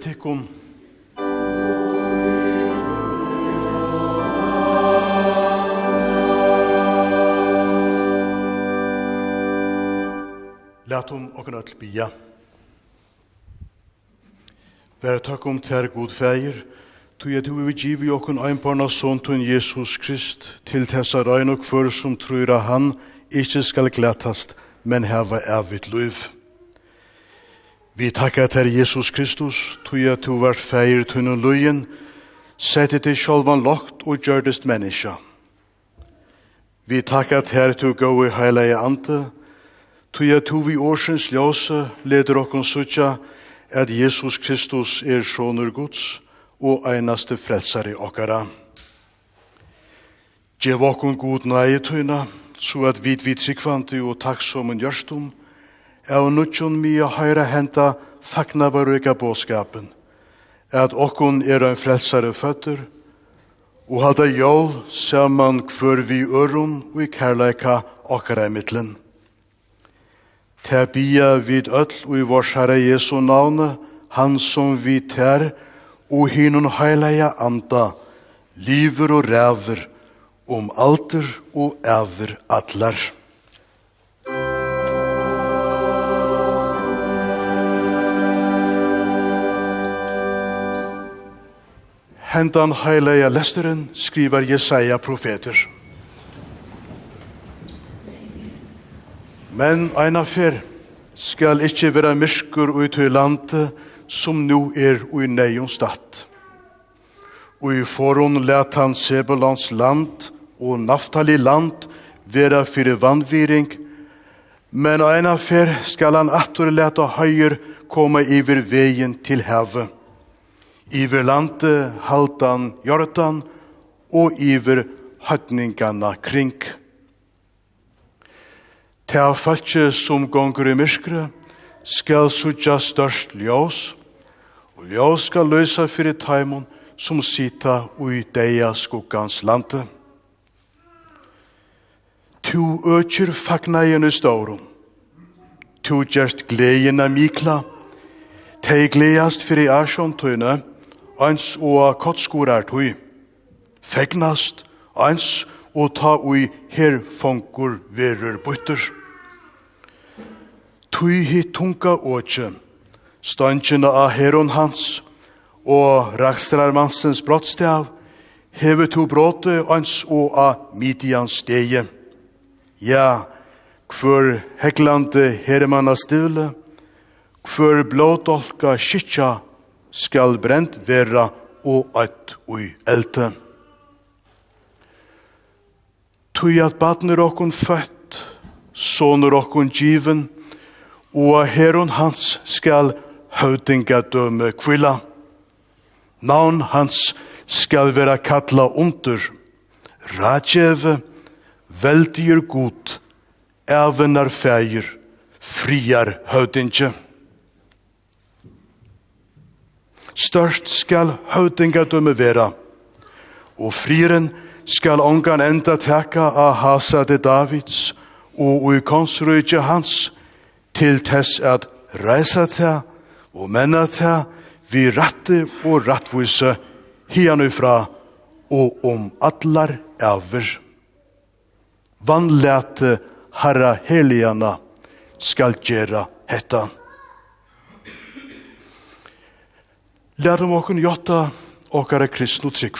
tykkum. Latum okkur öll bia. Vær takkum ter god feir, Tu jeg du vi givi okkun einbarna sontun Jesus Krist til tessa rein og kvör som trur han ikkje skal glætast, men heva evigt liv. Vi takkar til Jesus Kristus, tog at du var feir tunnen løyen, sette til sjolvan lokt og gjørdest menneska. Vi takkar til du gå i heilige ante, tog at du vi årsens ljøse leder okkon suttja, at Jesus Kristus er sjåner Guds og einaste frelsare okkara. Gjev okkon god nøye tøyna, så at vi vidt sikvante og takksomen gjørstum, av nutjon a høyra henta fagna varøyka båskapen, at okkon er ein frelsare føtter, og halda jól saman kvör vi øron og i kærleika okkara i mittlen. Ta bia vid öll og i vårs herre Jesu navne, han som vi tær, og hinun heileia anda, liver og ræver, om alter og æver atlar. hentan heileia lesteren skriver Jesaja profeter. Men eina fer skal ikkje vera myrskur ut i landet som nu er ui neion stadt. Ui foron let han Sebulans land og Naftali land vera fyrir vannviring, men eina fer skal han atur leta høyer koma iver vegin til hevet iver lande haltan jordan og iver høtningarna kring. Ta fatje som gongur i myskre, skal sutja størst ljós, og ljós skal løysa fyrir taimon som sita ui deia skuggans lande. Tu ökir fagnaien i staurum, tu gjerst gleina mikla, tei gleast fyrir asjon tøyne, eins og kottskorar tui. Fegnast eins og ta ui her fongur verur bytter. Tui hit tunga åtje, støntjena av heron hans og rakstrarmansens brottstav, hever to bråte ans og av midians stege. Ja, kvör heklande herremanna stivle, kvör blådolka skitja skal brent vera og eit ui elte. Tui at badner okkun født, sonur okkun given, og herun hans skal høvdinga døme kvilla. Navn hans skal vera kalla under, Rajeve, veldigur gut, evenar feir, friar høvdinga. størst skal høvdingadømme vera, og friren skal ongan enda teka av hasade Davids og ui konsrujtje hans, til tess at reisa ta og menna ta vi ratte og rattvise hian ifra og om allar elver. Vannlete herra heliana skal gjera hettan. Lærum okkur jotta okkara kristnu trygg.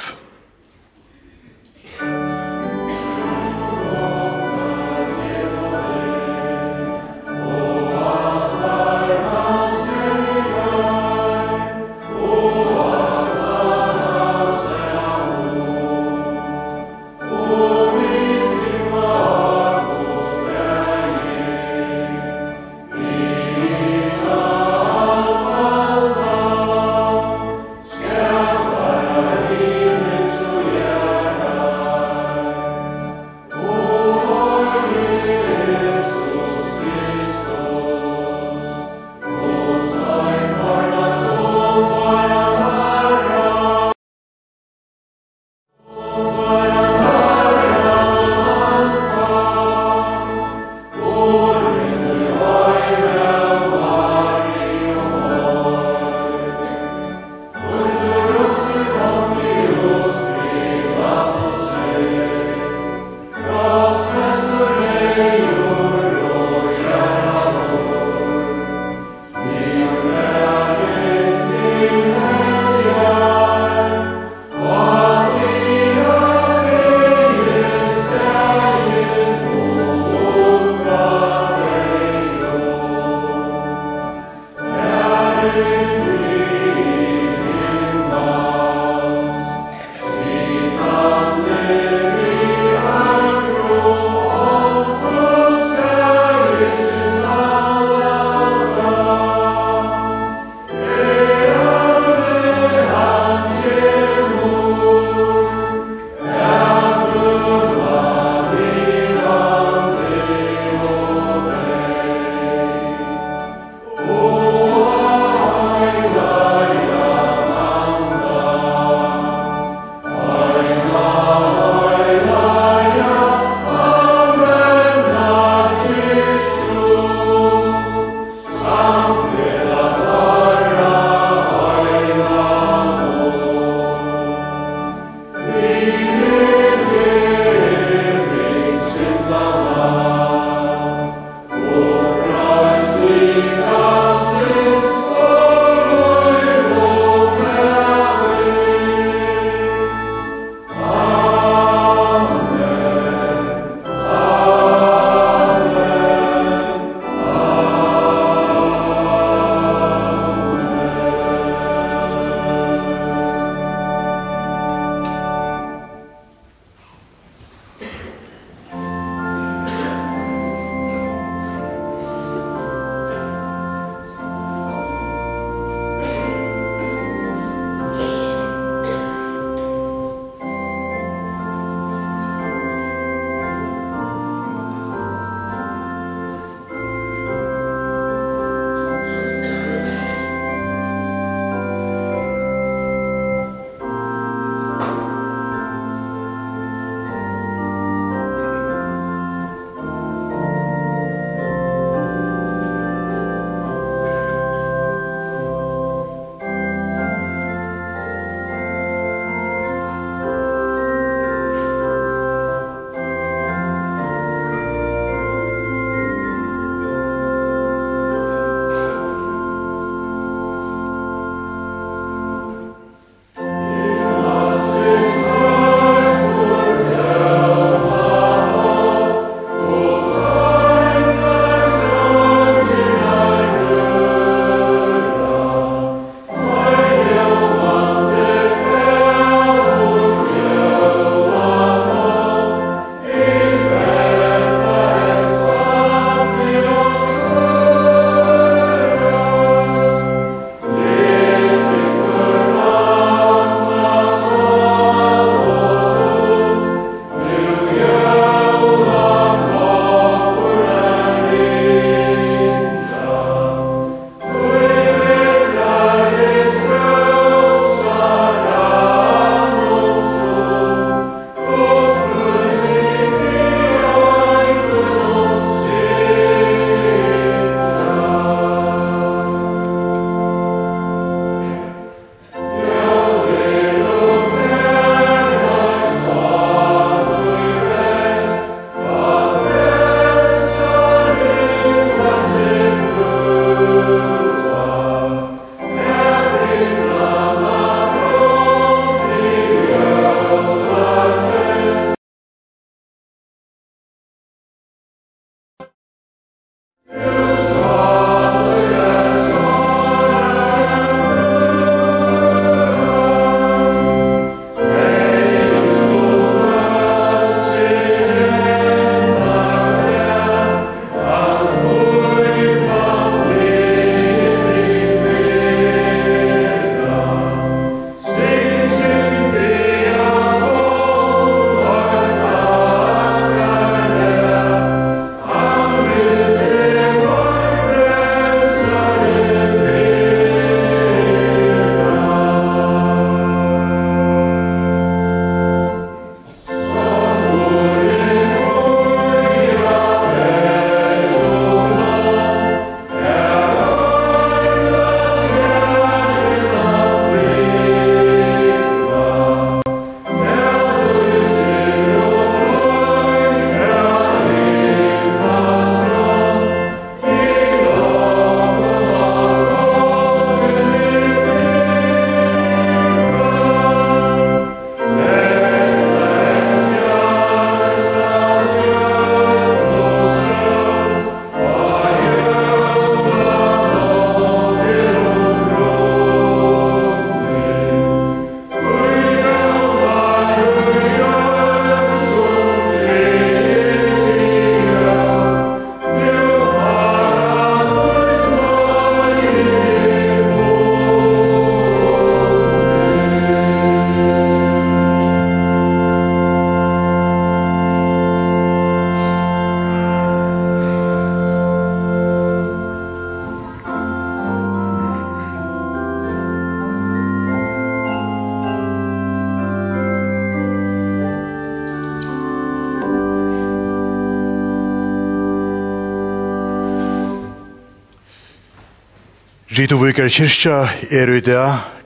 Okkar kyrkja er i det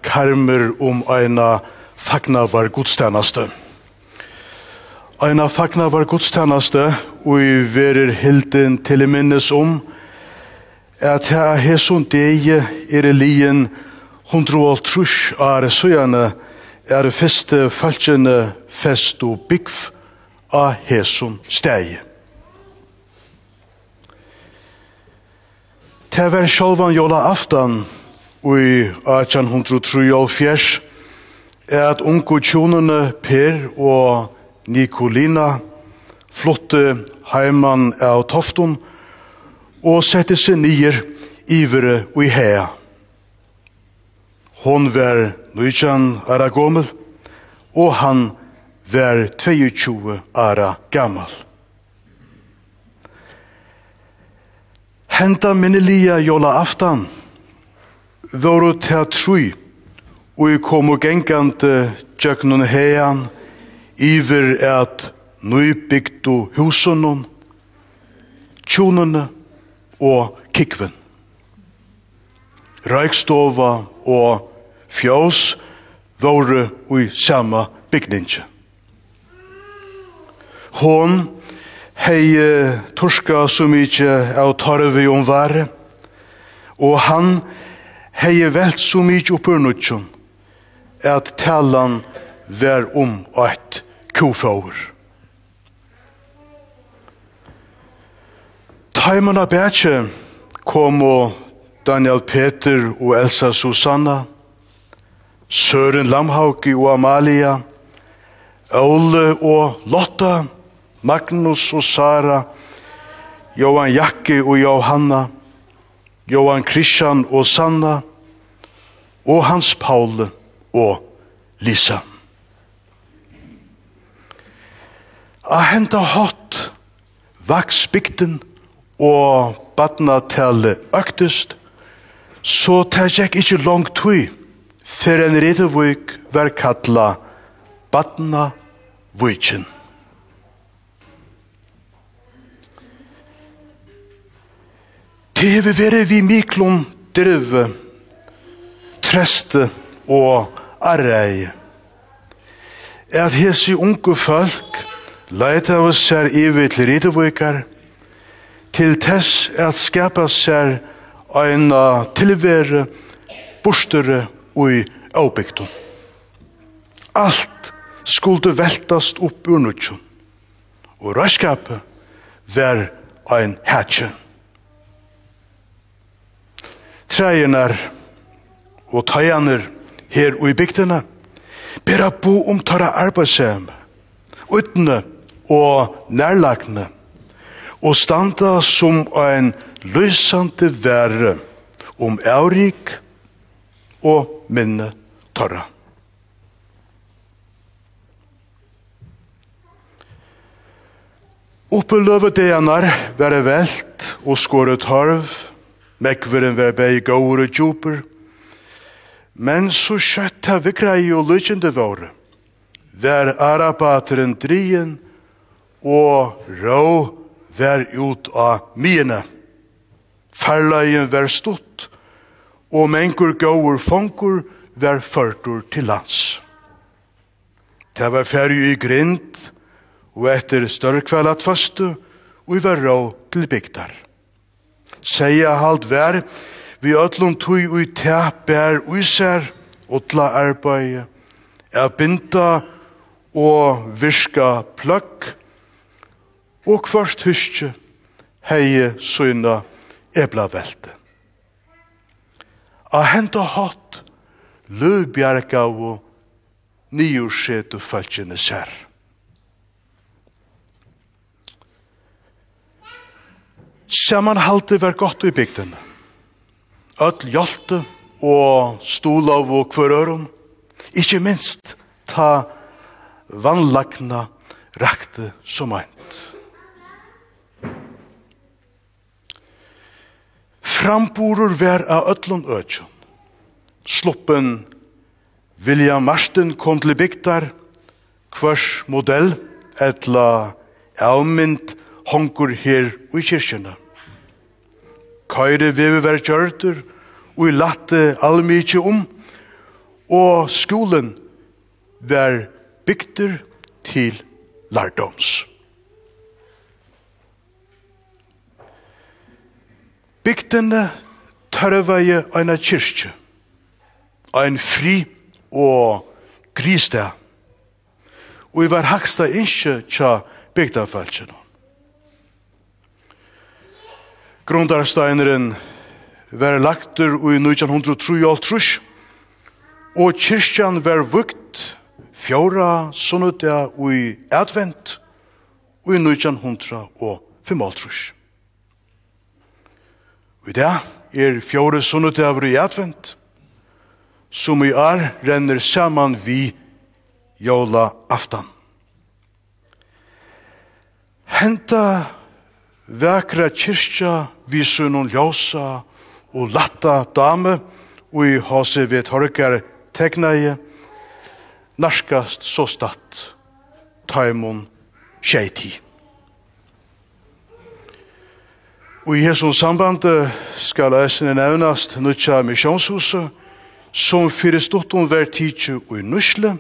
karmer om eina fagnavar godstjeneste. Eina fagnavar godstjeneste og i verer hilden til i minnes om at her hesson deg er i lien hundro og trus er feste falskjene fest og byggf av hesson steg. Det var sjolvan jola aftan i 1803 er at unge tjonene Per og Nikolina flotte heimann av Tofton og sette seg nyer ivere og i hea. Hon var nøytjan ara gommel, og han var 22 ara gammal. Henta minnelia jola aftan, våre til trui, og jeg kom og gengande tjöknun heian, iver at nøybygdu husunun, tjonene og kikven. Røykstova og fjås våre i samme bygninge. Hon hei torska så mykje av tarvi om vare, og han hei hei velt så mykje oppur nutjon, at talan vær om eit kofauer. Taimon av bætje kom og Daniel Peter og Elsa Susanna, Søren Lamhauki og Amalia, Ole og Lotta, Magnus og Sara, Johan Jakke og Johanna, Johan Christian og Sanna, og Hans Paul og Lisa. A henta hatt vaks bygden og badna tale øktest, så tar jeg ikke langt tøy, for en redevøk var kattla badna vøkjen. Det hever vere vi miklum drøve, treste og arrei. At hese unge folk leita av seg ivi til ridevikar, til tess at skapa seg eina tilvere, bostere og avbygdom. Alt skulle veltast upp ur nutjon, og ræskapet var ein hætjen træinar og tæjaner her og i bygdene, bera bo om tara arbeidshjem, utne og nærlagne, og standa som ein løsande verre om eurik og minne tæra. Oppe løvedegene var være velt og skåret harv, Mekveren var bei gaur og djuper. Men så skjøtta vi vikrei og lykjende våre. Vær arabateren drien og rå vær ut av mine. Farleien vær stått og menkur gaur fankur vær førtur til lands. Det var ferju i grind og etter større kveldat fastu og vi var rå til bygdar. Seia halt vær, vi ötlun tui ui ta bær uiser, utla arbeid, er binda og virka pløkk, og kvart huskje hei søyna ebla velte. A henta hatt løvbjergav og nyursetu fælgjene sær. Samanhaltet var godt i bygden. Öll hjalte og stolav og kvørørum. Ikke minst ta vannlagna rakte som eint. Framborur vær av öllun ötjon. Sluppen William Marsten kom til bygdar, kvars modell, etla avmynd hongur her i kyrkjana. Kaire vevi være kjørter, og i latte allmykje om, og skolen var bygter til lærdoms. Bygtene tørveie eina kyrkje, ein fri og gristeg, og i var haksta innskje tja bygdafeltjene. Grundarsteineren var lagtur i 1903 og kyrkjan var vukt fjóra sunnudja i advent i 1905. Og i dag er fjóra sunnudja i advent som i ar renner saman vi jóla aftan. Henta vekra kyrkja vi sunnun ljósa og latta dame og i hase vi torkar tegnaie narskast så statt taimon tjeiti. Og i hesson samband skal eisene nevnast nutja misjonshuset som fyrir stotton ver tidsi og i nusle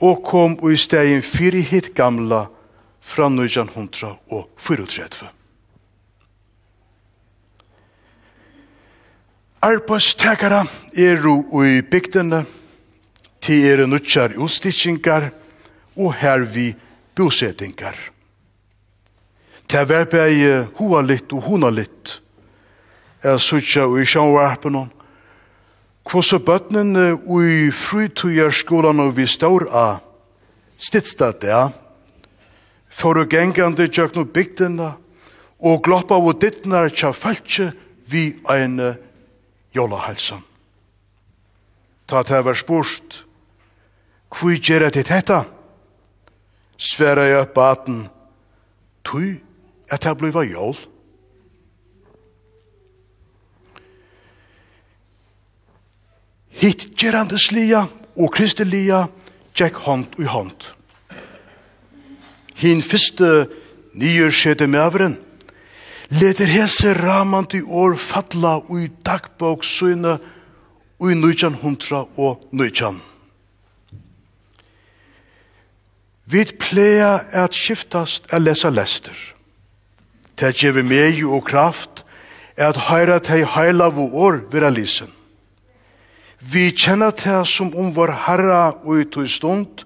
og kom og i stegin fyrir hitt gamla fra 1934. Arbeidstekere er i bygdene, til er nødtjar utstitsingar og her vi bosettingar. Til er bei hoa litt og hona litt, er sutja og i sjåvarpen Kvose bøtnen og i frytujarskolan og vi står av stidstad ja, for å gengande tjøkno bygdina og gloppa av dittnar tja falskje vi ein jolahalsan. Ta ta var spurt, Hvor gjerra til dette? Sværa jeg baten, Tui at jeg bliva jol. Hitt gjerrande slia og kristelia tjekk hånd i hånd. Hin fyrste nye skjede med avren, Leter hese ramant i år fatla ui dagbok søgne ui nøytjan hundra og nøytjan. Vi pleia at skiftast a lesa lester. Det gjevi megi og kraft at høyra teg heila vu år vera lisen. Vi kjenner det som om vår herra og ut stund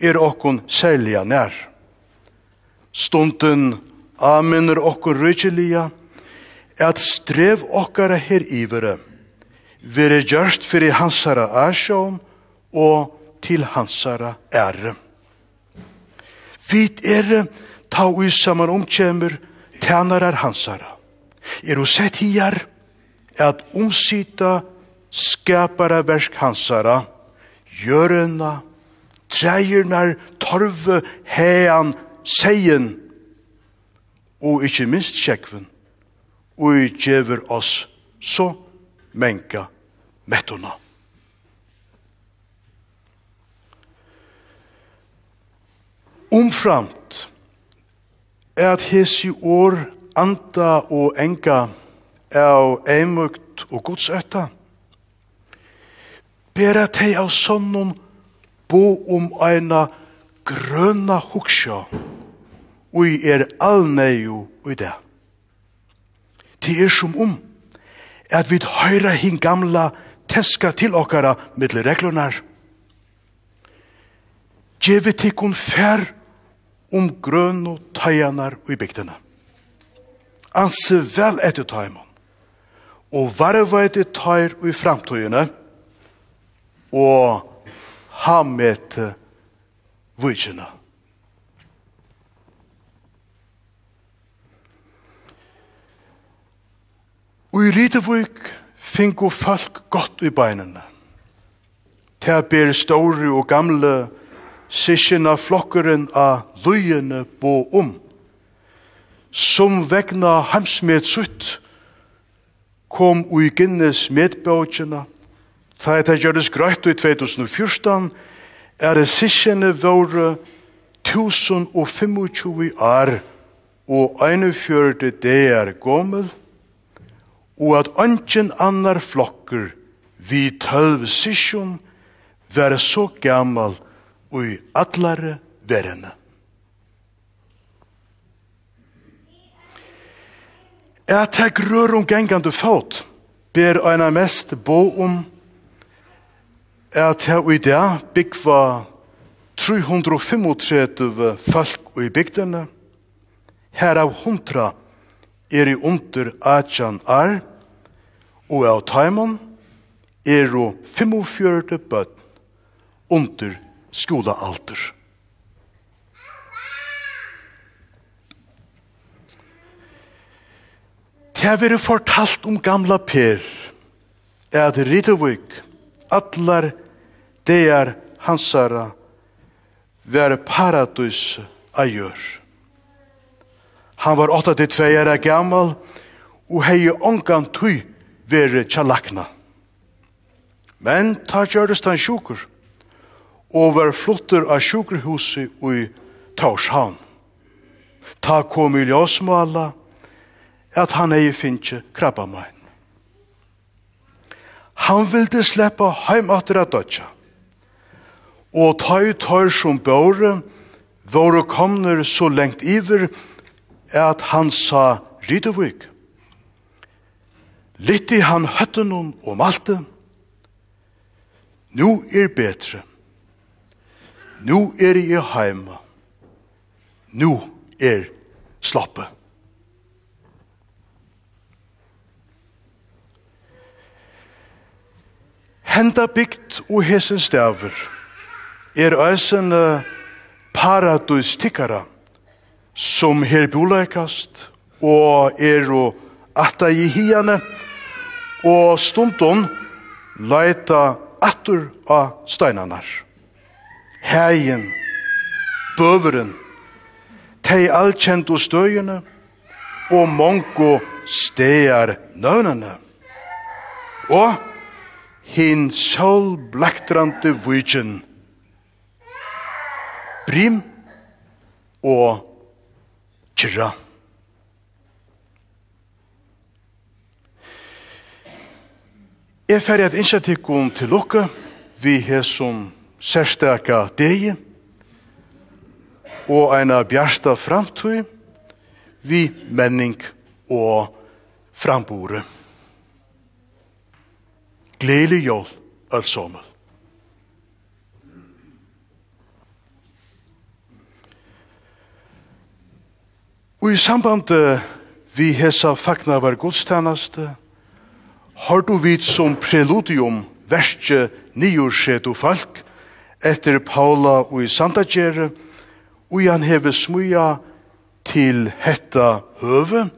er okkon særliga nær. Stunden aminer okkur rydgelia, at strev okkara her ivere, vere gjørst fyrir hansara asjån og til hansara ære. Vit er ta ui saman omkjemur tænarar hansara. Er og sett hier at omsita skapara versk hansara, gjørena, treirnar, torve, hean, seien, og ikkje minst tjekkven, og i djever oss så menka mettona. Omframt er at hesi år anda og enga av eimugt og godsøtta. Bera teg av sonnum bo om eina grøna huksjå og i er alneio i det. Det er som om at vi høyra hin gamla teska til okkara mittle reglunar. Gjevi tikkun fær om grøn og tøyanar i bygdene. Anse vel etter tøymon, og varva etter tøyr i framtøyene, og ha med vujtjene. Og i Ridevik finko folk godt i beinene. Ta ber store og gamle sysjene flokkeren av løyene bo om, som vegna hamsmed sutt kom ui Guinness medbøtjene, ta et det gjøres greit i 2014, er det sysjene våre 1025 år og 41 der gommel, og at ønsken annar flokker vi tølv sysjon være så gammal og i atlare verene. Jeg tek rør om gengande fot, ber eina mest bo om at her i dag byggva 335 folk i bygdene, herav 100 er i under 18 Ar, og av taimon er og 45 bøtt under skolaalter. Det har vært fortalt om gamla Per, at Ritavik, atlar deir hansara, var paradus a gjør. Han var åtta til tveier gammal, og hei ongan tøy vere tjalakna. Men ta gjøres han sjukur, og var flottur av sjukurhuset i Torshavn. Ta kom i ljøsmåla, at han ei finnje krabbamain. Han vilde sleppa heim atter av dødja, og ta i tør som børe, våre komner så lengt iver, at han sa Ridevik. Lytti han høttenum og malte. Nu er betre. Nu er i heima. Nu er slappe. Henda bygd og hesen stavur er æsen paradus tikkara som her boleikast og er og atta i hiane og og stundun leita attur av steinanar. Heien, bøveren, tei allkjent og støyene, og mongo stegar nøvnene. Og hin solblaktrande vujtjen, brim og kjera. Jeg ferdig at initiatikken til lukke. vi har som særstaka deg, og eina bjarsta framtøy vi menning og frambore. Gledelig jól, allsommel. Og i samband vi hesa fagnar var godstjeneste, har du vidt som preludium verste nyurset og folk etter Paula og i Sandagjere og han hever smuja til hetta høve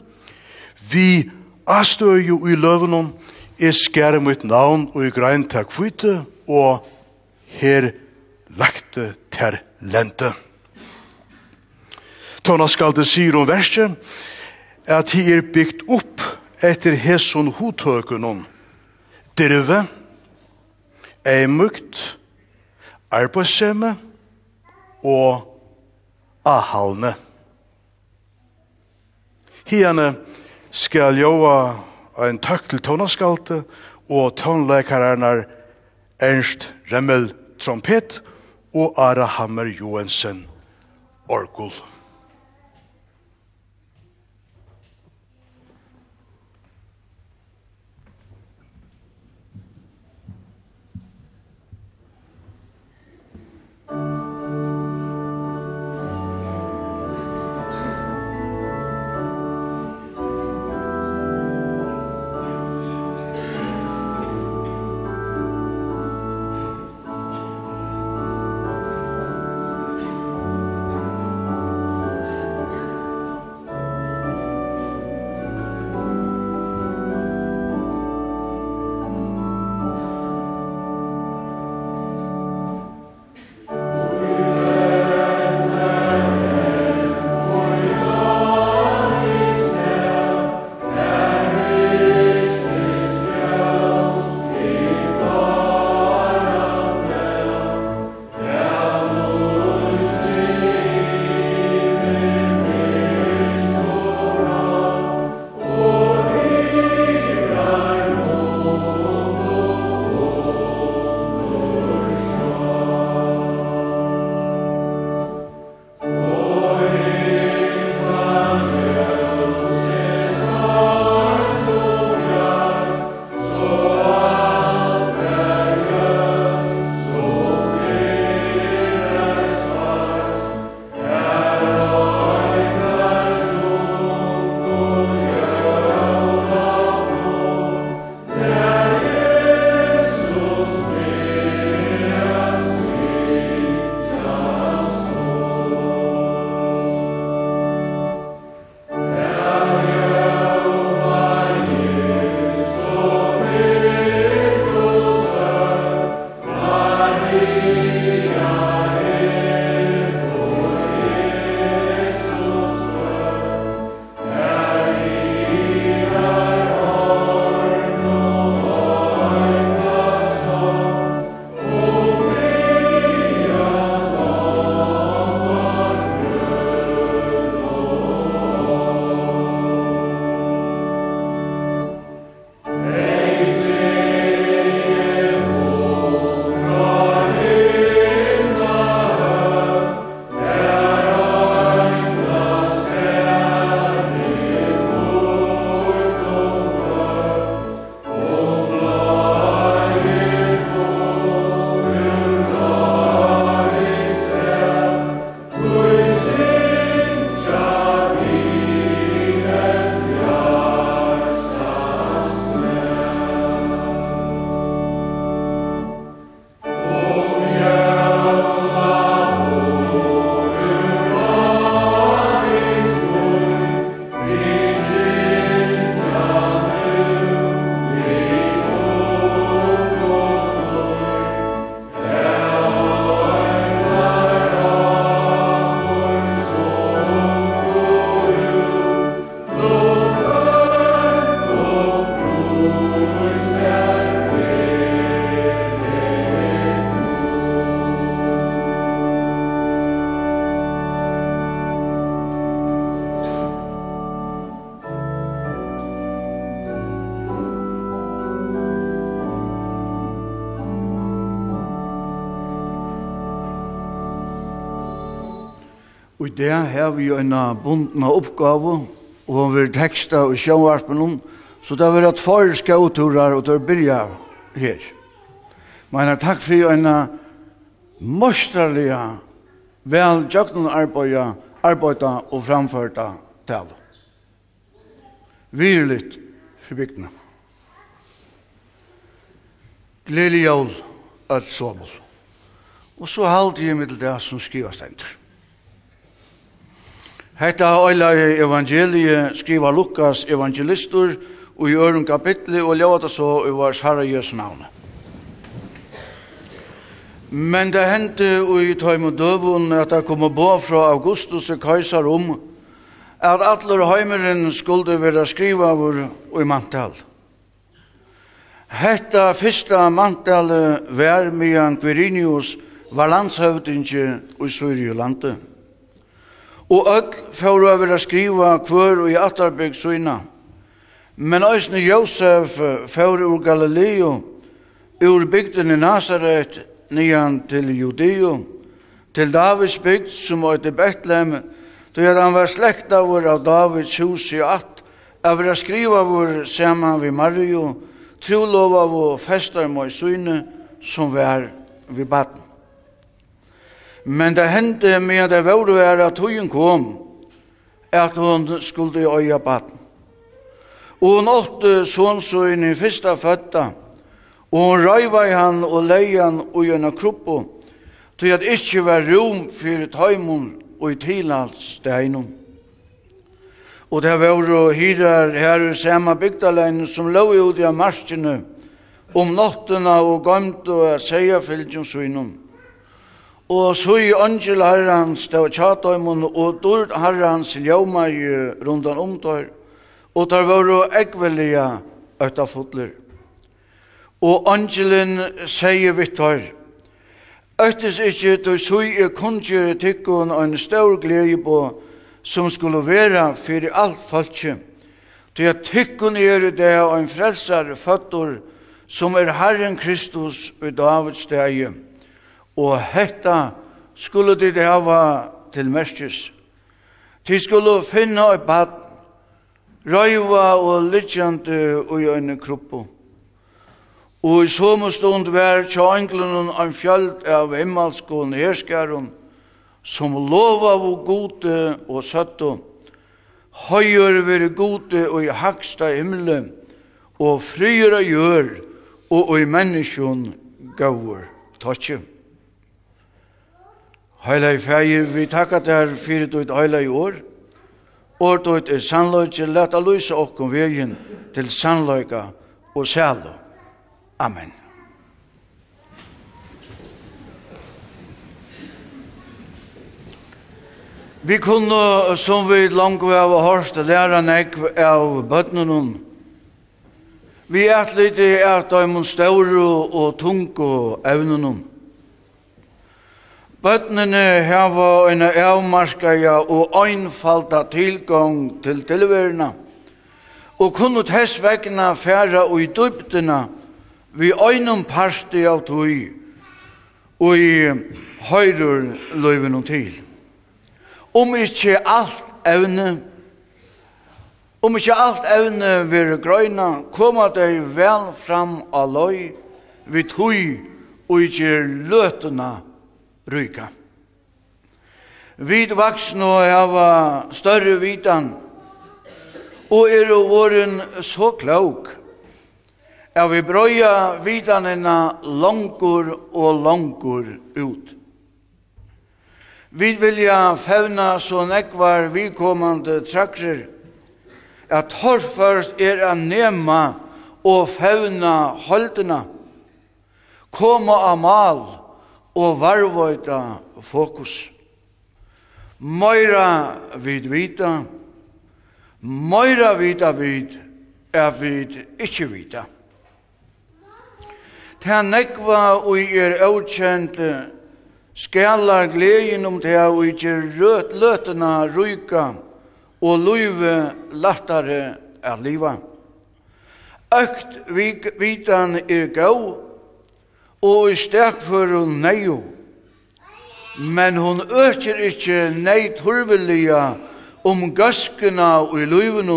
vi astøy jo i løvenon er skære mitt navn og i grein takk fyte og her lagte ter lente. Tona skal det sier om verset at hi er bygd opp etter hesson hotøkunon. Dirve, eimukt, arbeidssemme og ahalne. Hiane skal joa ein takk til tonaskalte og tonleikarerne Ernst Remmel trompet og Ara Hammer Johansen orgel. Og i det har vi jo en bundna oppgave, og vi vil teksta og sjåvarpen om, så det har vært tvær skauturar, og det har byrja her. Men takk for en mostralige, vel jøkken arbeida, arbeida og framførta tal. Virligt for bygdene. Gledelig jól, alt sommer. Og så halte jeg middel det som skrivast ender. Hetta øylar evangelie skriva Lukas evangelistur og i ørum kapitli og ljóta så i vars herra Jesu navn. Men det hendte og i tøym og døvun at det kom bo fra Augustus og Kaisar om at atler heimeren skulle være skriva vår og i mantal. Hetta fyrsta mantal vær mian Quirinius var landshøvdinge i Syrielandet og öll fyrir að vera skriva hver og i Atarbygg svina. Men æsne Josef fyrir ur Galileo, ur bygden i Nazaret, nian til Judeo, til Davids bygd som var til Bethlehem, då er han var slekta vår av Davids hus i att, av vera skriva vår saman vi Mario, trolova vår festar mot syne som var vi baden. Men det hendte med det vore er at hun kom, at hun skulle øye baden. Og hun åtte sånn så inn i første føtta, og hun røyva i han og leie han og gjerne kroppo, til at ikkje var rom for tøymon og i tilhalds deinom. Og det var å hyrer her i samme bygdalein som lå ut i marskene om nottena og gømte og seia fylgjum. Og så i angel det var tjataimon, og dord herrens ljøma i rundan omtøyr, og der var jo ekvelige øytafotler. Og angelen sier vittar, Øttes ikkje du sui i kundgjere tikkun og en stor glede på som skulle være fyrir alt falskje. Til at tikkun er det og en frelsar fattor som er Herren Kristus og Davids deg. Og hetta skulle dit hava til mestis. Tid skulle finna et bad, røyva og liggjande ui øyne kruppu. Og i som stund vær tja englunnen en fjöld av himmelskån herskarum, som lova og gode og søtto, høyur veri gode og i haksta himmelen, og fryra gjør og i menneskjon gaur. Takk. Heilai fægir, vi takka der fyrir du et i år, År du er sannløyke, leta lysa okkom vegin til sannløyka og sælo. Amen. Vi kunne, som vi langt av og hørst, læra nek av bøtnenen. Vi er litt i et av de store og tunge evnene. Bøtnene hava en avmarskaja og einfalda tilgang til tilverna, og kunne tess vegna færa og i dybdina vi øynum parsti av tøy og i høyrur løyven til. Om ikkje alt evne, om ikkje alt evne vir grøyna, koma dei vel fram av løy, vi tøy og ikkje løtena ryka. Vid vaksne og hava større vitan, og er jo våren så klok, er vi brøya vitanina langur og langur ut. Vi vilja fevna så nekvar vikommande trakser, at hårførst er a nema og fevna holdena, koma amal og varvøyta fokus. Møyra vid vita, møyra vita vid, er vid ikkje vita. Ta nekva ui er avkjent skalar gleden om det og ikkje løtena ryka og luive lattare er liva. Økt vitan er gau og i stek for hun neio. Men hun øker ikkje nei turvelia om gaskena og i luven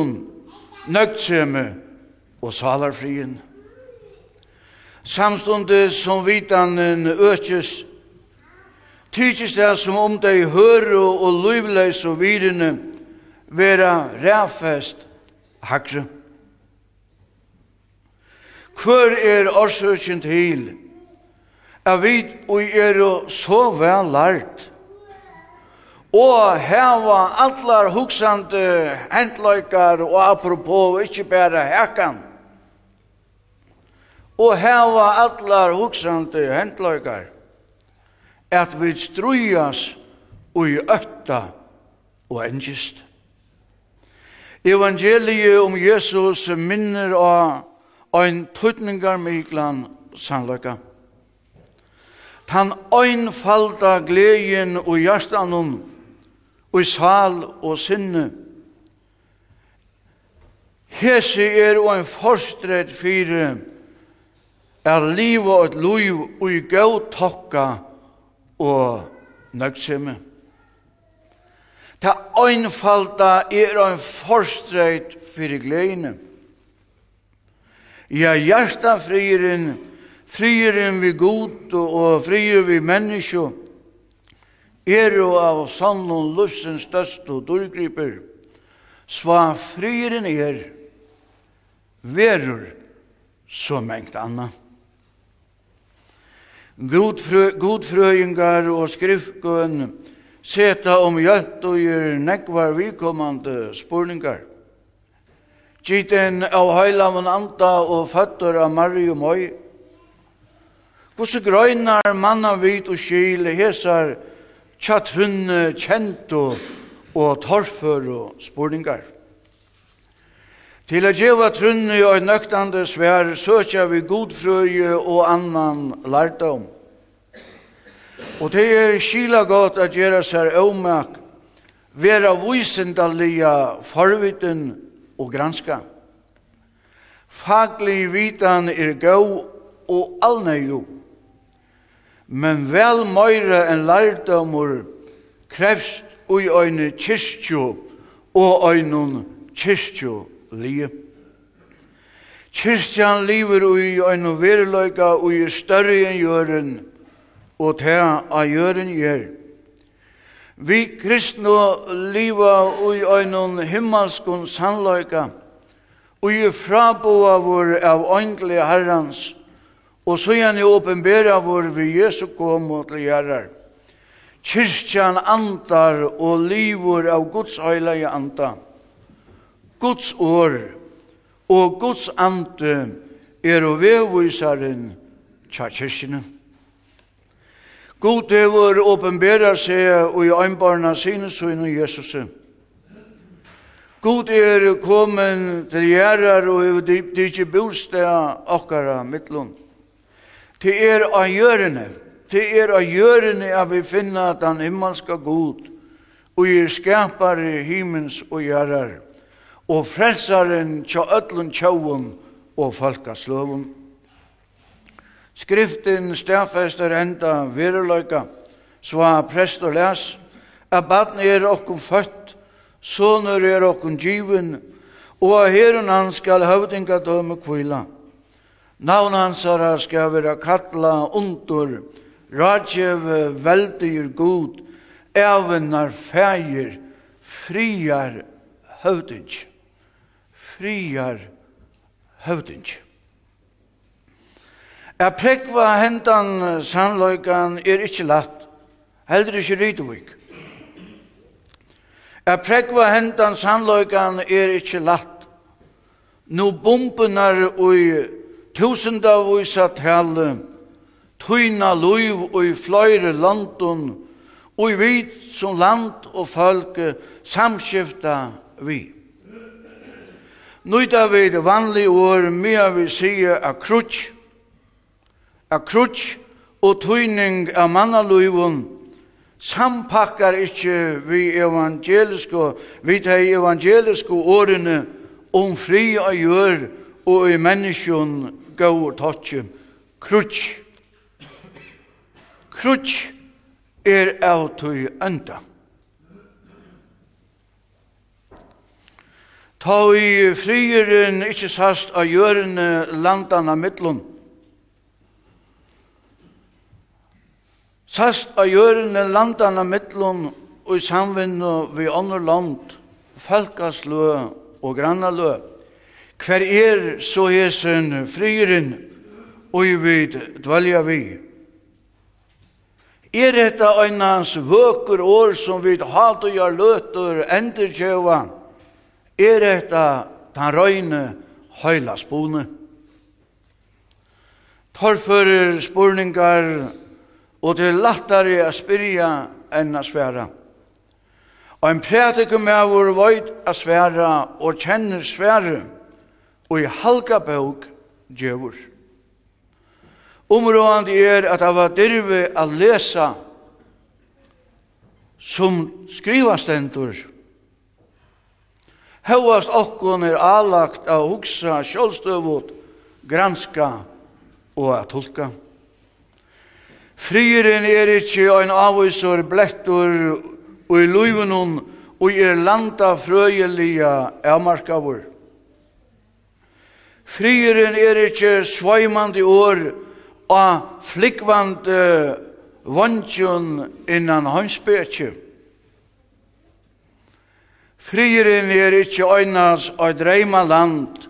nøgtseme og salarfrien. Samstundet som vitanen økes, tykes det som om de hører og luivleis og virene vera ræfest hakre. Hvor er årsøkjen til at vi er så vel lært og heva allar hugsande hendløykar og apropos ikkje bæra hekan og heva allar hugsande hendløykar at vi strujas og i øtta og engist. Evangeliet om Jesus minner av en tøtningar myklan sannløkka tan einfalda gleien og hjertanum, og i sal og sinne. Hese er og en forstred fyre, er liv og et liv og i gau tokka og nøgtsemme. Ta einfalda er og en forstred fyre gleine. Ja, hjertan friren Frieren vi god og frier vi menneske, er jo av sann og lussens største og dårgriper. Sva frieren er, verur så mengt anna. Godfrøyngar og skriftkøen seta om gjøtt og gjør nekvar vikommande spurningar. Gitten av heilamen anta og føtter av Marie og Møy, Hvordan grøynar manna vit og skil hesar tjatt hunne kjento og torfør og spurningar. Til at djeva trunne og nøktande svær søkja vi godfrøye og annan lærdom. Og det er skila godt at gjera sær omak vera vysendalia forviten og granska. Faglig vitan er gau og alnøyug men vel møyre enn lærdomur krevst ui øyne kyrkju og øynun kyrkju li. Kyrkjan liver ui øyne verileika ui større enn jøren og ta a jøren gjør. Vi kristne liva ui øyne himmelskun sannløyga ui fraboa vår av øyndelige herrans, Og så gjerne åpenbæra vår vi Jesu kom og til gjerrar. Kyrkjan antar og livor av Guds heilige anta. Guds år og Guds ante er og vevvisaren tja kyrkjene. God hevur åpenbæra seg og i øynbarna sine søgne Jesus. God er kommen til gjerrar og hevur dypt dypt dypt dypt Det er av gjørende. Det er av gjørende at vi finner at han himmelska god og er skapare himmens og gjerrar og frelsaren tja öllun tjauun og falkasløvum. Skriften stafester enda viruløyka, sva prest og les, at badn er okkum født, sonur er okkum givin, og herun han skal høvdinga døme kvila. Navn hans herra skal være kalla undur, rajev veldigur god, evnar fægir, friar høvding. Friar høvding. Jeg prekva hentan sannløykan er ikkje latt, heldur ikkje rydvig. Jeg prekva hentan sannløykan er ikkje latt, no bumpunar og tusenda vise tale, tøyna luiv og i fløyre landun, og i vit som land og folke samskifta vi. Nuita vi det vanlige år, mea vi sige a krutsk, a krutsk og tøyning av mannaløyvun, sampakkar ikkje vi evangeliske, vi de evangeliske årene om fri og gjør og i menneskjon gaur totje krutsk. Krutsk er av tøy enda. Ta i frieren ikkje sast av gjørende landana mittlun. Sast av gjørende landana mittlun og i samvinnu vi andre land, folkaslø og grannalø. Hver er så hesen frieren og vid dvalja vi? Er dette øynans vøker år som vid hat og gjør løter enderkjøva? Er dette den røyne høyla spone? Torfører spurningar og til lattare a spyrja enn a sværa. Og en prætikum er vår vøyt a sværa og kjenner sværa og i halka bøk djevur. Områdande er at av at dyrve a lesa som skrivastendur Hauast okkon er alagt av hugsa sjålstøvot, granska og at tolka. Frieren er ikkje ein avvisor blettur og i luivunun og er landa frøyelia avmarkavur. Frieren er ikkje sveimande år og flikvande vantjon innan håndspetje. Frieren er ikkje øynas og dreima land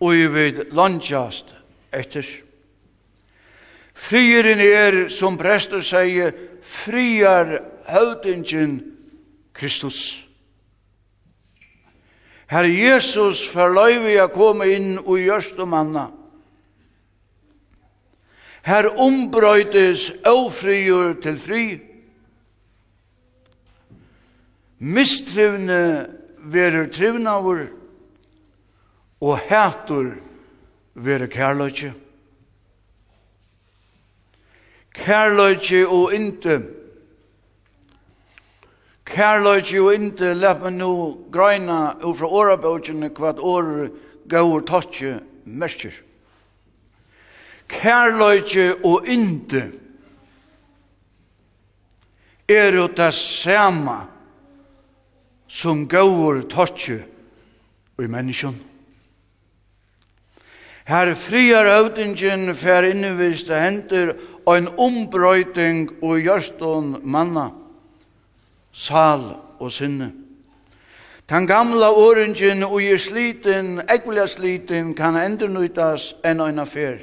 og i vid landjast etter. Frieren er, som prester sier, friar høvdingen Kristus. Kristus. Herre Jesus forløyvi a komme inn og gjørst om anna. Her ombrøytes avfrigjur til fri. Mistrivne verer trivnavur og hætur verer kærløyke. Kærløyke og inte kærløyke Kærløyt jo inte, lef meg nå greina ut fra årabøkjene kvart år gaur totje mersker. Kærløyt og inte er jo det samme som gaur totje i menneskjon. Her friar øvdingen fer inneviste henter og en ombrøyting og gjørstånd manna sal og sinne. Den gamla åringen og i sliten, ekvile sliten, kan endernøytas enn en affær.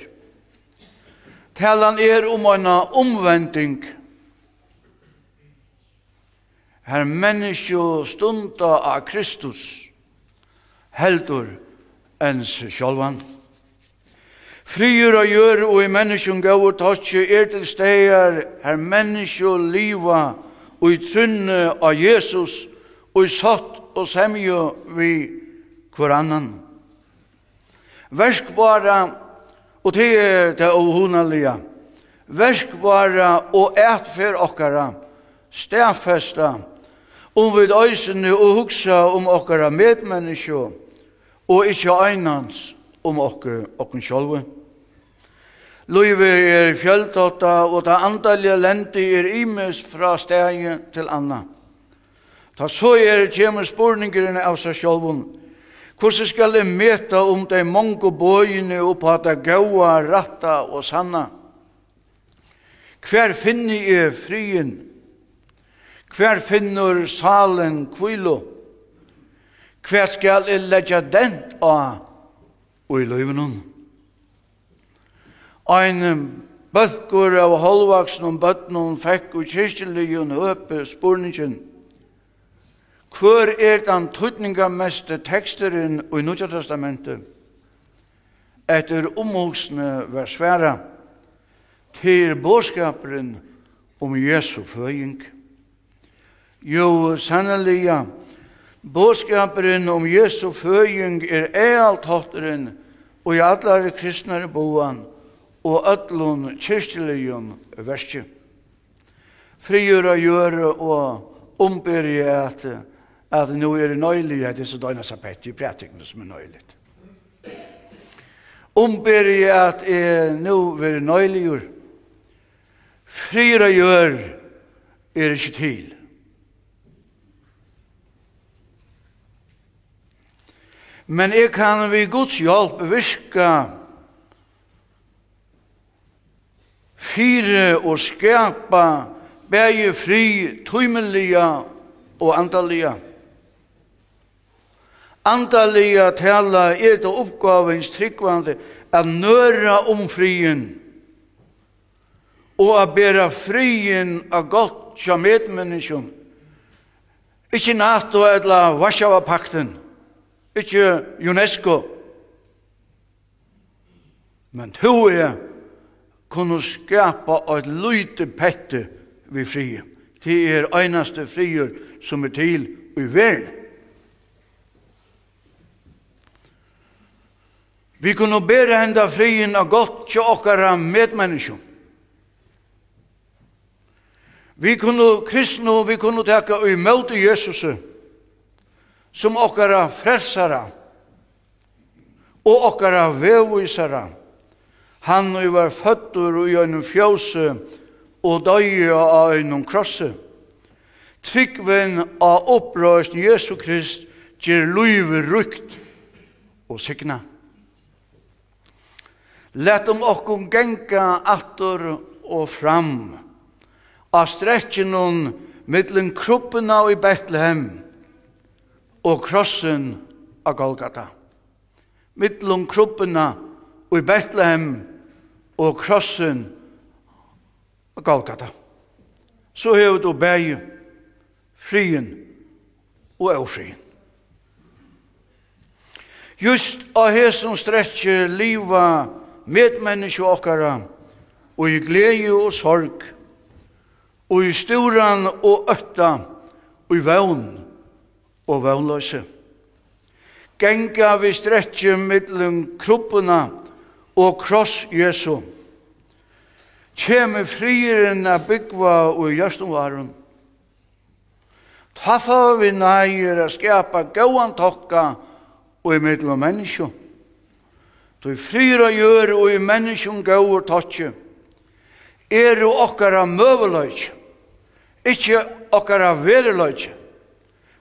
Talan er om en omvending. Her menneskje stunda av Kristus, heldur ens sjálvan. Friur og gjør og i menneskjum gauur tatsje er til stegar her menneskje liva og i trunne av Jesus, og i satt og semjo vi hver annan. Verskvara, og det er det ohunalige, verskvara og etfer okkara, stedfesta, om vi døysene og hugsa om okkara medmenneske, og ikkje einans om okkara okkara sjolve. Løyve er fjöldåta, og det andalje lendi er imes fra stegi til anna. Ta så er kjemur spurningerne av seg sjolvun. Hvordan skal jeg meta om de mange bøyene og på det gaua, ratta og sanna? Hver finner jeg frien? Hver finner salen kvilo? Hver skal jeg legge dent av og i løyvenon? Ein bøtkur av halvvaksen om bøtnum fekk og kyrkjeligjun høpe spurningen. Hvor er den tøtningameste teksteren i Nudja Testamentet? Etter omhoksne versværa til båskaperen om Jesu føying. Jo, sanneliga, båskaperen om Jesu føying er ealt hotteren og i allar kristnare boan, og ötlun kyrkjeligjum verski. Frigjur og gjøre og ombyrje at, at nu er det nøylig at disse døgna sabbat i prætikene som er nøylig. Ombyrje at er nu er det nøyliggjør. Frigjur og gjør er ikke til. Men jeg kan vi Guds hjelp virka Fyre og skapa bæge fri, tøymelige og andalige. Andalige tala er det oppgavens tryggvande at nøra om frien og at bæra frien av godt som medmenneskjum. Ikke NATO eller Varsjava-pakten, ikke UNESCO, men to er kunne skapa eit lite pette vi frie. Det er einaste frier som er til i verden. Vi kunne bera henda frien av godt til okkara medmennesker. Vi kunne kristne og vi kunne teka i møte Jesus som okkara frelsara og okkara vevvisara. Han og var føttur og gjennom fjøse og døye av gjennom krosse. Tryggven av opprøsten Jesu Krist gjør løyve rukt og sikna. Lett om okkom genka attor og fram av stretchen hon mittlen kruppena i Bethlehem og krossen av Golgata. Mittlen kruppena i Bethlehem og krossen Golgata. Så hever du bæg frien og avfrien. Just av hesson stretje liva medmenneske okkara og i glede og sorg og i storan og øtta og i vevn og vevnløse. Genga vi stretje mittlen kroppuna og kross Jesu. Kjeme frieren av byggva og gjørstumvaren. Taffa vi nægir a skapa gauan tokka og i middel av menneskjum. Du frier og gjør og i menneskjum gauur tokka. Er jo okkara møveløyk, ikkje okkara veriløyk,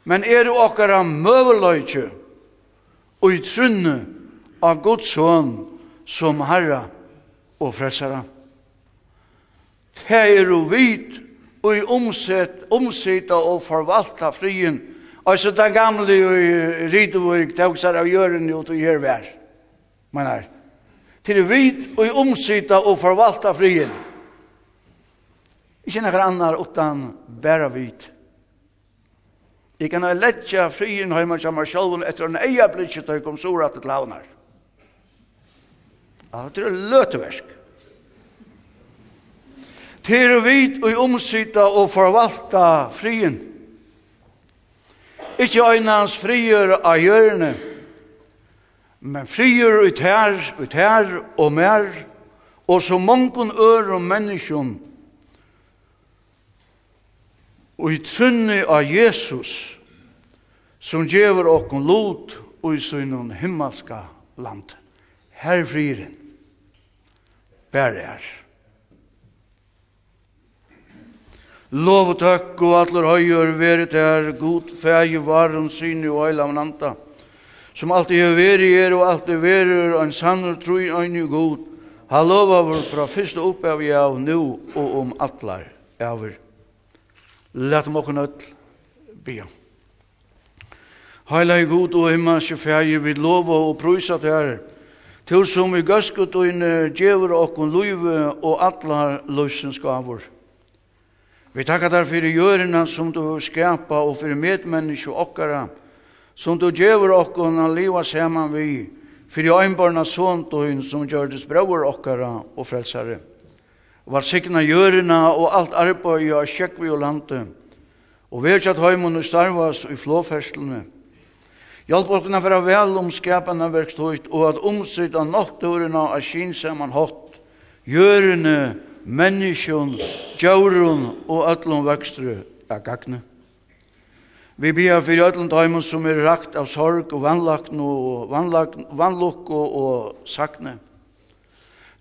men er jo okkara møveløyk og i trunne av Guds hånd som herre og frelsere. Det er jo vidt og i omsett, omsetta og forvalta frien. Altså den gamle i Ridevøk, det er av gjøren jo til her vær. Men her. Til vidt og i omsetta og forvalta frien. Ikke noen annar utan bæra vidt. Jeg kan ha letja frien hjemme som er sjolven etter en eia blitje tøyk kom sora til launar det er løteversk. Til er vit og omsyta og forvalta frien. Ikke øynans frier av hjørne, men frier ut her, ut her og mer, og så mange øre og menneskjon, og i trunni av Jesus, som gjevur okkon lot og i sønnen himmelska land. Her frieren bare er. Lov og takk og atler høyer verit er god fæg varum syne og eila nanta, som alltid er veri er og alltid verer er en sannur i øyne god, ha lova vår fra fyrste oppav av nu og om atler av Læt om okken ødel, bia. Heila i god og himmelske fæg, vi lova og prøysa til her, Til som i gøskut og inne djever okkon luive og atlar løsens gavur. Vi takkar der fyrir gjørina som du skapa og fyrir medmenneske okkara, som du djever okkon a liva saman vi, fyrir øynbarna såntuin som gjørdes braur okkara og frelsare. Var sikna gjørina og alt arbeid og sjekk vi og lande, og vi er kjatt heimun og starvas i flåferslene, Hjelp oss kunne være vel om skapende verkstøyt, og at omsøyt av nattårene er kinsaman hatt, gjørende, menneskjon, djauren og ætlom vekstre av gagne. Vi ber for ætlom daimen som er rakt av sorg og vannlakn og vannlokk og, og sakne.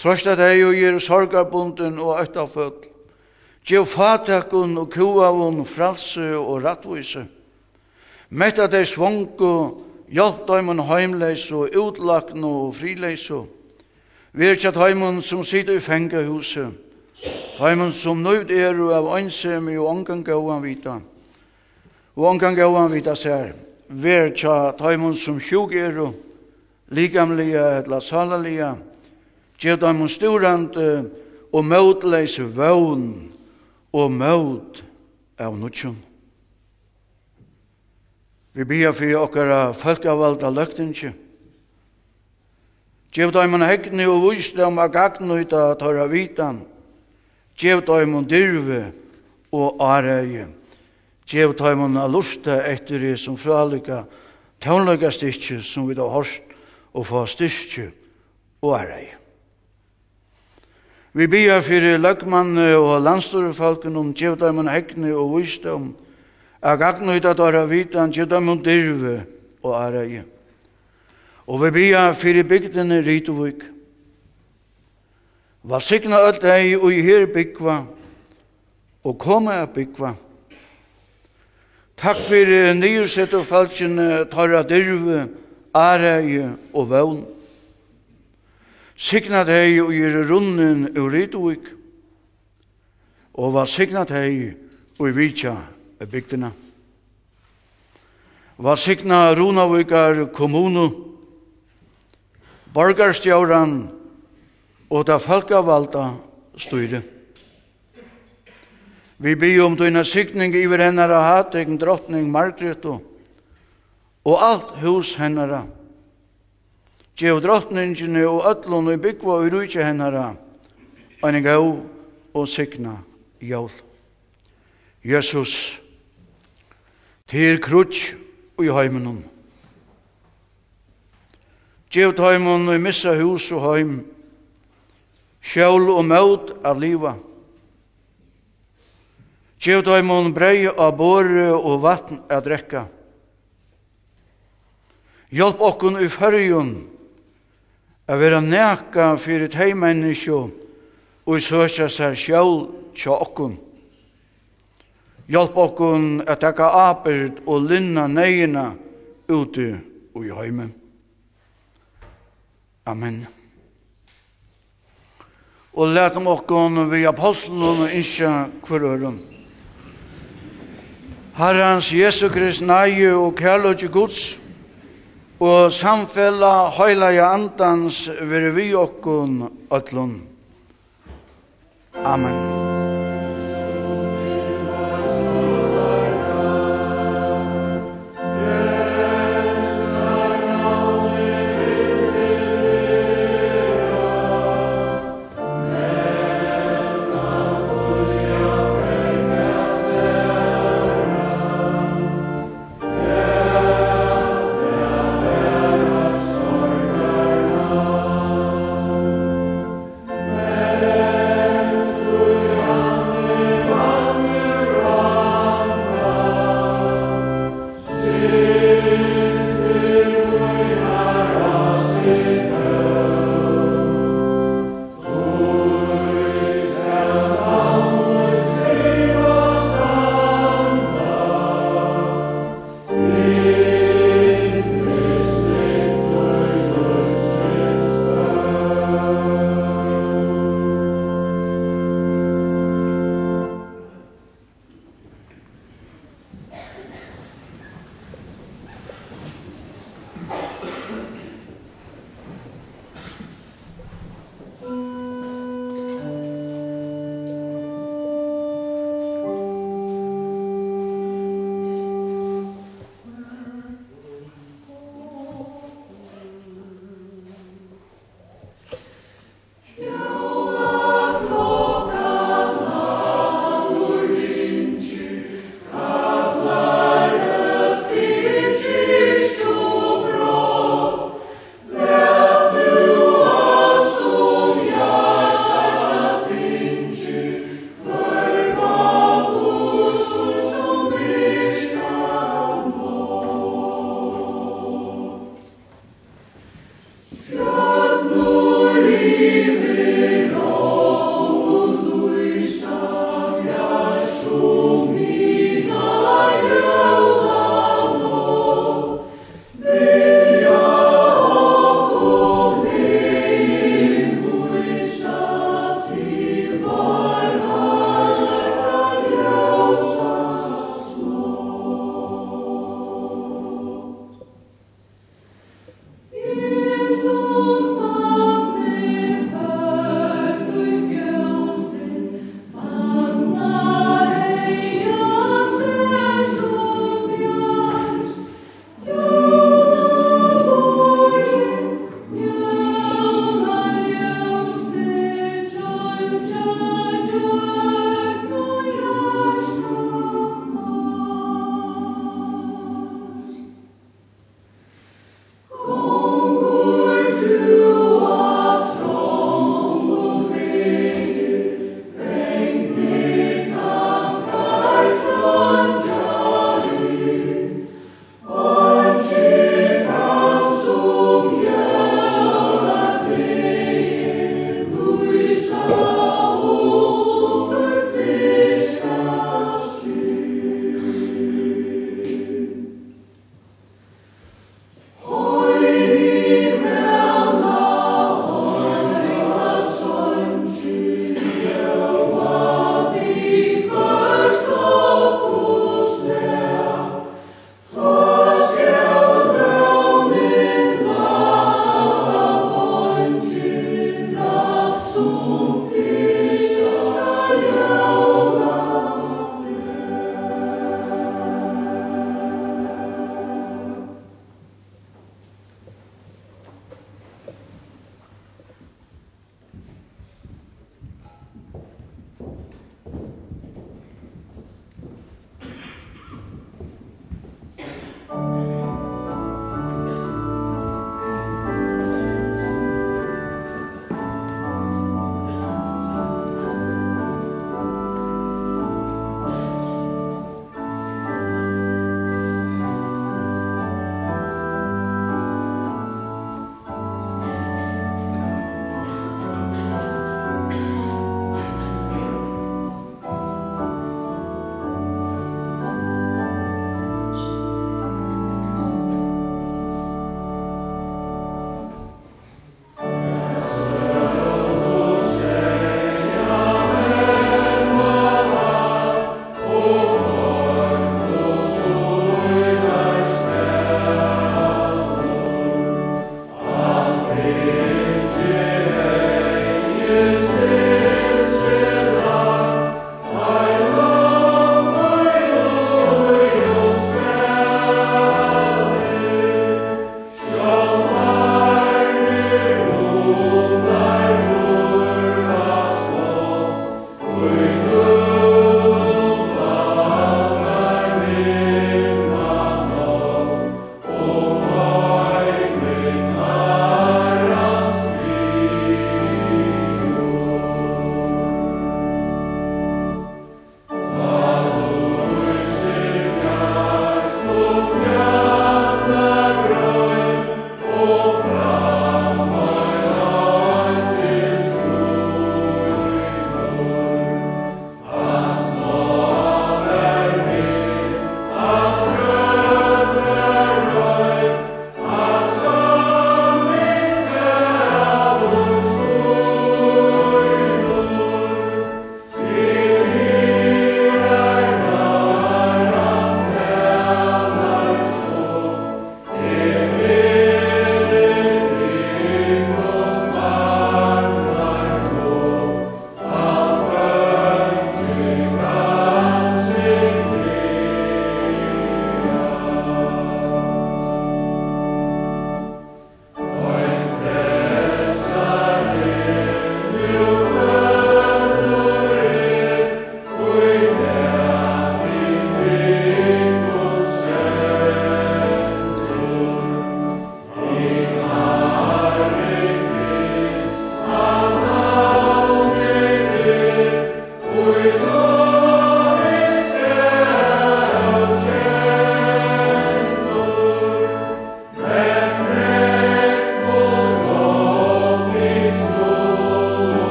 Trost at ei og gjer sorgabunden og ættaføll, Gjev fatakun og kuavun, fralse og rattvise. Metta dei svongu, hjelp deimun heimleis og utlakn og frileis og virkjat heimun som sitter i fengahuset, heimun som nøyd er og av ønsemi og ongan gauan vita, og ongan gauan vita ser, virkjat heimun som sjuk er og likamlia etla salalia, gjev deimun storande og møtleis vøvn og møt av nutjum. Vi bia fyrir okkara folkavalda løgtingi. Gjev daimun hegni og vusdom a gagnuita tåra vitan. Gjev daimun dirve og areie. Gjev daimun a lusta etter i som fralika tånlaga styrkje som vi da horst og få styrkje og areie. Vi bia fyrir løgmann og landstorefolken om gjev daimun hegni og vusdom a Jeg gatt nøyt at dere vitan kjødda dirve og æreie. Og vi bia fyrir bygdene Ritovik. Var sikna öll ei og i her byggva og koma a byggva. Takk fyrir nyrsett og falskjene tarra dirve, æreie og vevn. Sikna deg og gjør runden ur Ritovik. Og var sikna deg og i vitja av bygdene. Var sikna Runavikar kommunu, borgarstjauran og da folkavalda styre. Vi byr om dina sikning iver hennara hategen drottning Margreto og alt hus hennara. Gjev drottningene og ötlun og byggva og rujtje hennara en gau og sikna jól. Jesus, til krutsk og i heimenon. Gjev heimenon og missa hus og heim, sjål og møt av liva. Gjev heimenon brei av båre og vatten av drekka. Hjelp okkon i fyrjun, a vera neka fyrir teimennisjo og i søkja seg sjål tja okkon. Hjelp okkun at taka apert og linna neina ute og i heimen. Amen. Og let om okkun vi apostlen og innskja kvarøren. Herrens Jesu Krist nægje og kærløtje Guds og samfella høylaja andans veri vi okkun ötlun. Amen.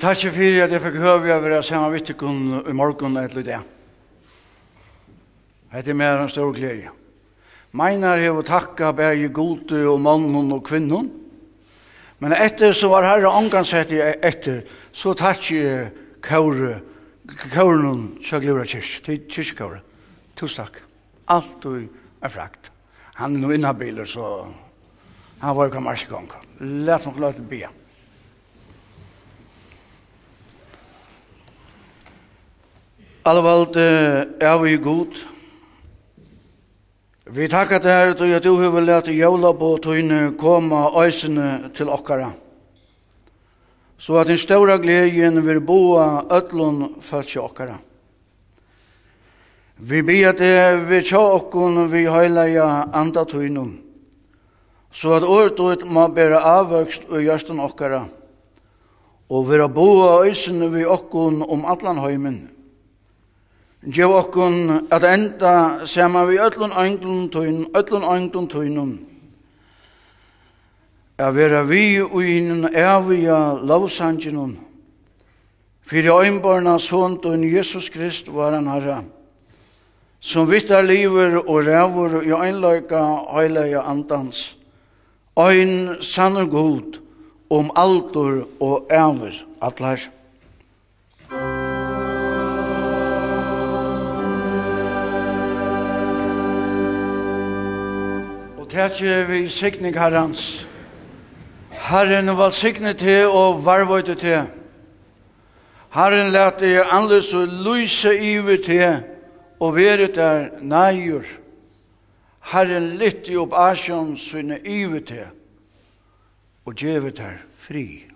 takker for at jeg fikk høve å være sammen med dere i morgen etter det. Det er mer en stor glede. Meinar hev å takka begge gode og mannen og kvinnen. Men etter så var herre omgangsett etter, så takk jeg kåre, kåren kjøglura kyrk, kyrkkåre. Tusen takk. Alt og er frakt. Han er noe innabiler, så han var jo kammerskong. Læt meg løte bia. Allvalde er vi god. Vi takkar til herre til at du har lært jævla på tøyne koma øysene til okkara. Så at den ståra gledjen vil boa ötlun fölkje okkara. Vi ber at vi tja okkun vi høyleia anda tøynum. Så at året må bæra avvøkst og gjørsten okkara. Og vi boa øysene vi okkun om allan høymen. Gjev okkun at enda sema vi öllun anglun tøyn, öllun anglun tøynum. Er vera vi ui hinnun evia lovsanginun. Fyri oimborna son tøyn Jesus Krist var han herra, som vittar liver og rævur i øynløyka heilega andans, Ein sannur god om altur og æver atlar. tætje vi sikning herrens. Herren var sikning til og varvøyde til. Herren lærte i anløs og lyse iver til og være der nægjur. Herren lytte opp asjon sine iver til og djevet der fri.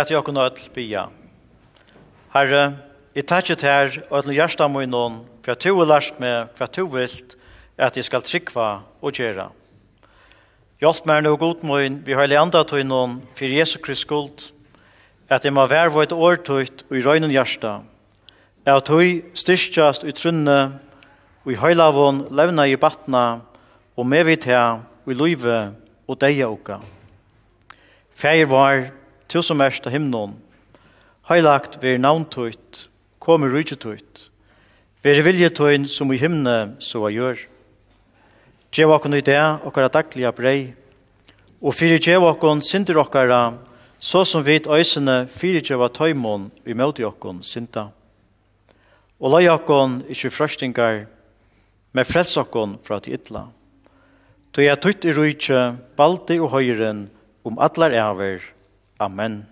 Læt jeg kunne ødel bia. Herre, jeg takker til her og ødel hjersta må innom, for at du har lært meg hva du vilt, at jeg skal trykva og gjøre. Hjelp meg nå god møyn, vi har leanda til innom, for Jesu Krist skuld, at jeg må være vårt årtøyt og i røynen hjersta, at du styrkjast i trunne, og i høylavån levna i batna, og med vidt her, og i løyve og deia oka. Fægir var, tu som erst av himnon, heilagt ver navntøyt, kom i rujtøyt, ver viljetøyn som i himne så a gjør. Gjev okkon i det okkara dagliga brei, og fyrir gjev okkon sindir okkara, så som vit øysene fyrir gjev tøymon i møte okkon synda. Og lai okkon ikkje frøstingar, men frels okkon fra til ytla. Tøy er tøyt i rujtje, baldi og høyren, om allar æver, Amen.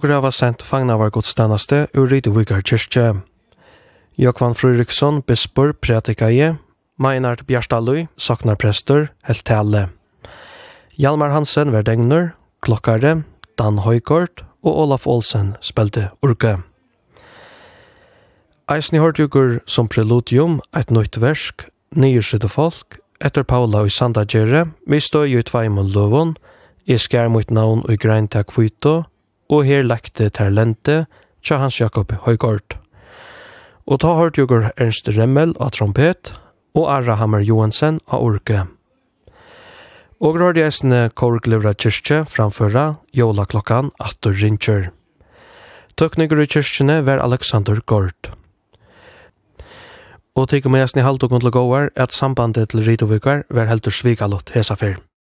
Okur hava sent fagnavar godstanaste ur Rydvikar kyrkje. Jokvan Fruriksson, bispor, pratikaje, Meinart Bjarstalui, saknar prestor, helt tale. Hjalmar Hansen var degner, klokkare, Dan Høykort og Olaf Olsen spelte urke. Eisni hørt som preludium, eit nøyt versk, nyursydde folk, etter Paula i Sandagjere, vi støy i tveimun lovun, i skær mot navn og grein til kvito, og her lekte ter lente tja Hans Jakob Høygård. Og ta hørt jogur Ernst Remmel av trompet og Arra Hammer Johansen av orke. Og rør de eisne Kårglivra kyrkje framføra jola klokkan Atur Rinkjør. Tøkninger i kyrkjene var Alexander Gård. Og tikkum eisne halvdokken til gåar at sambandet til Ritovikar var heldur svikalott hesa.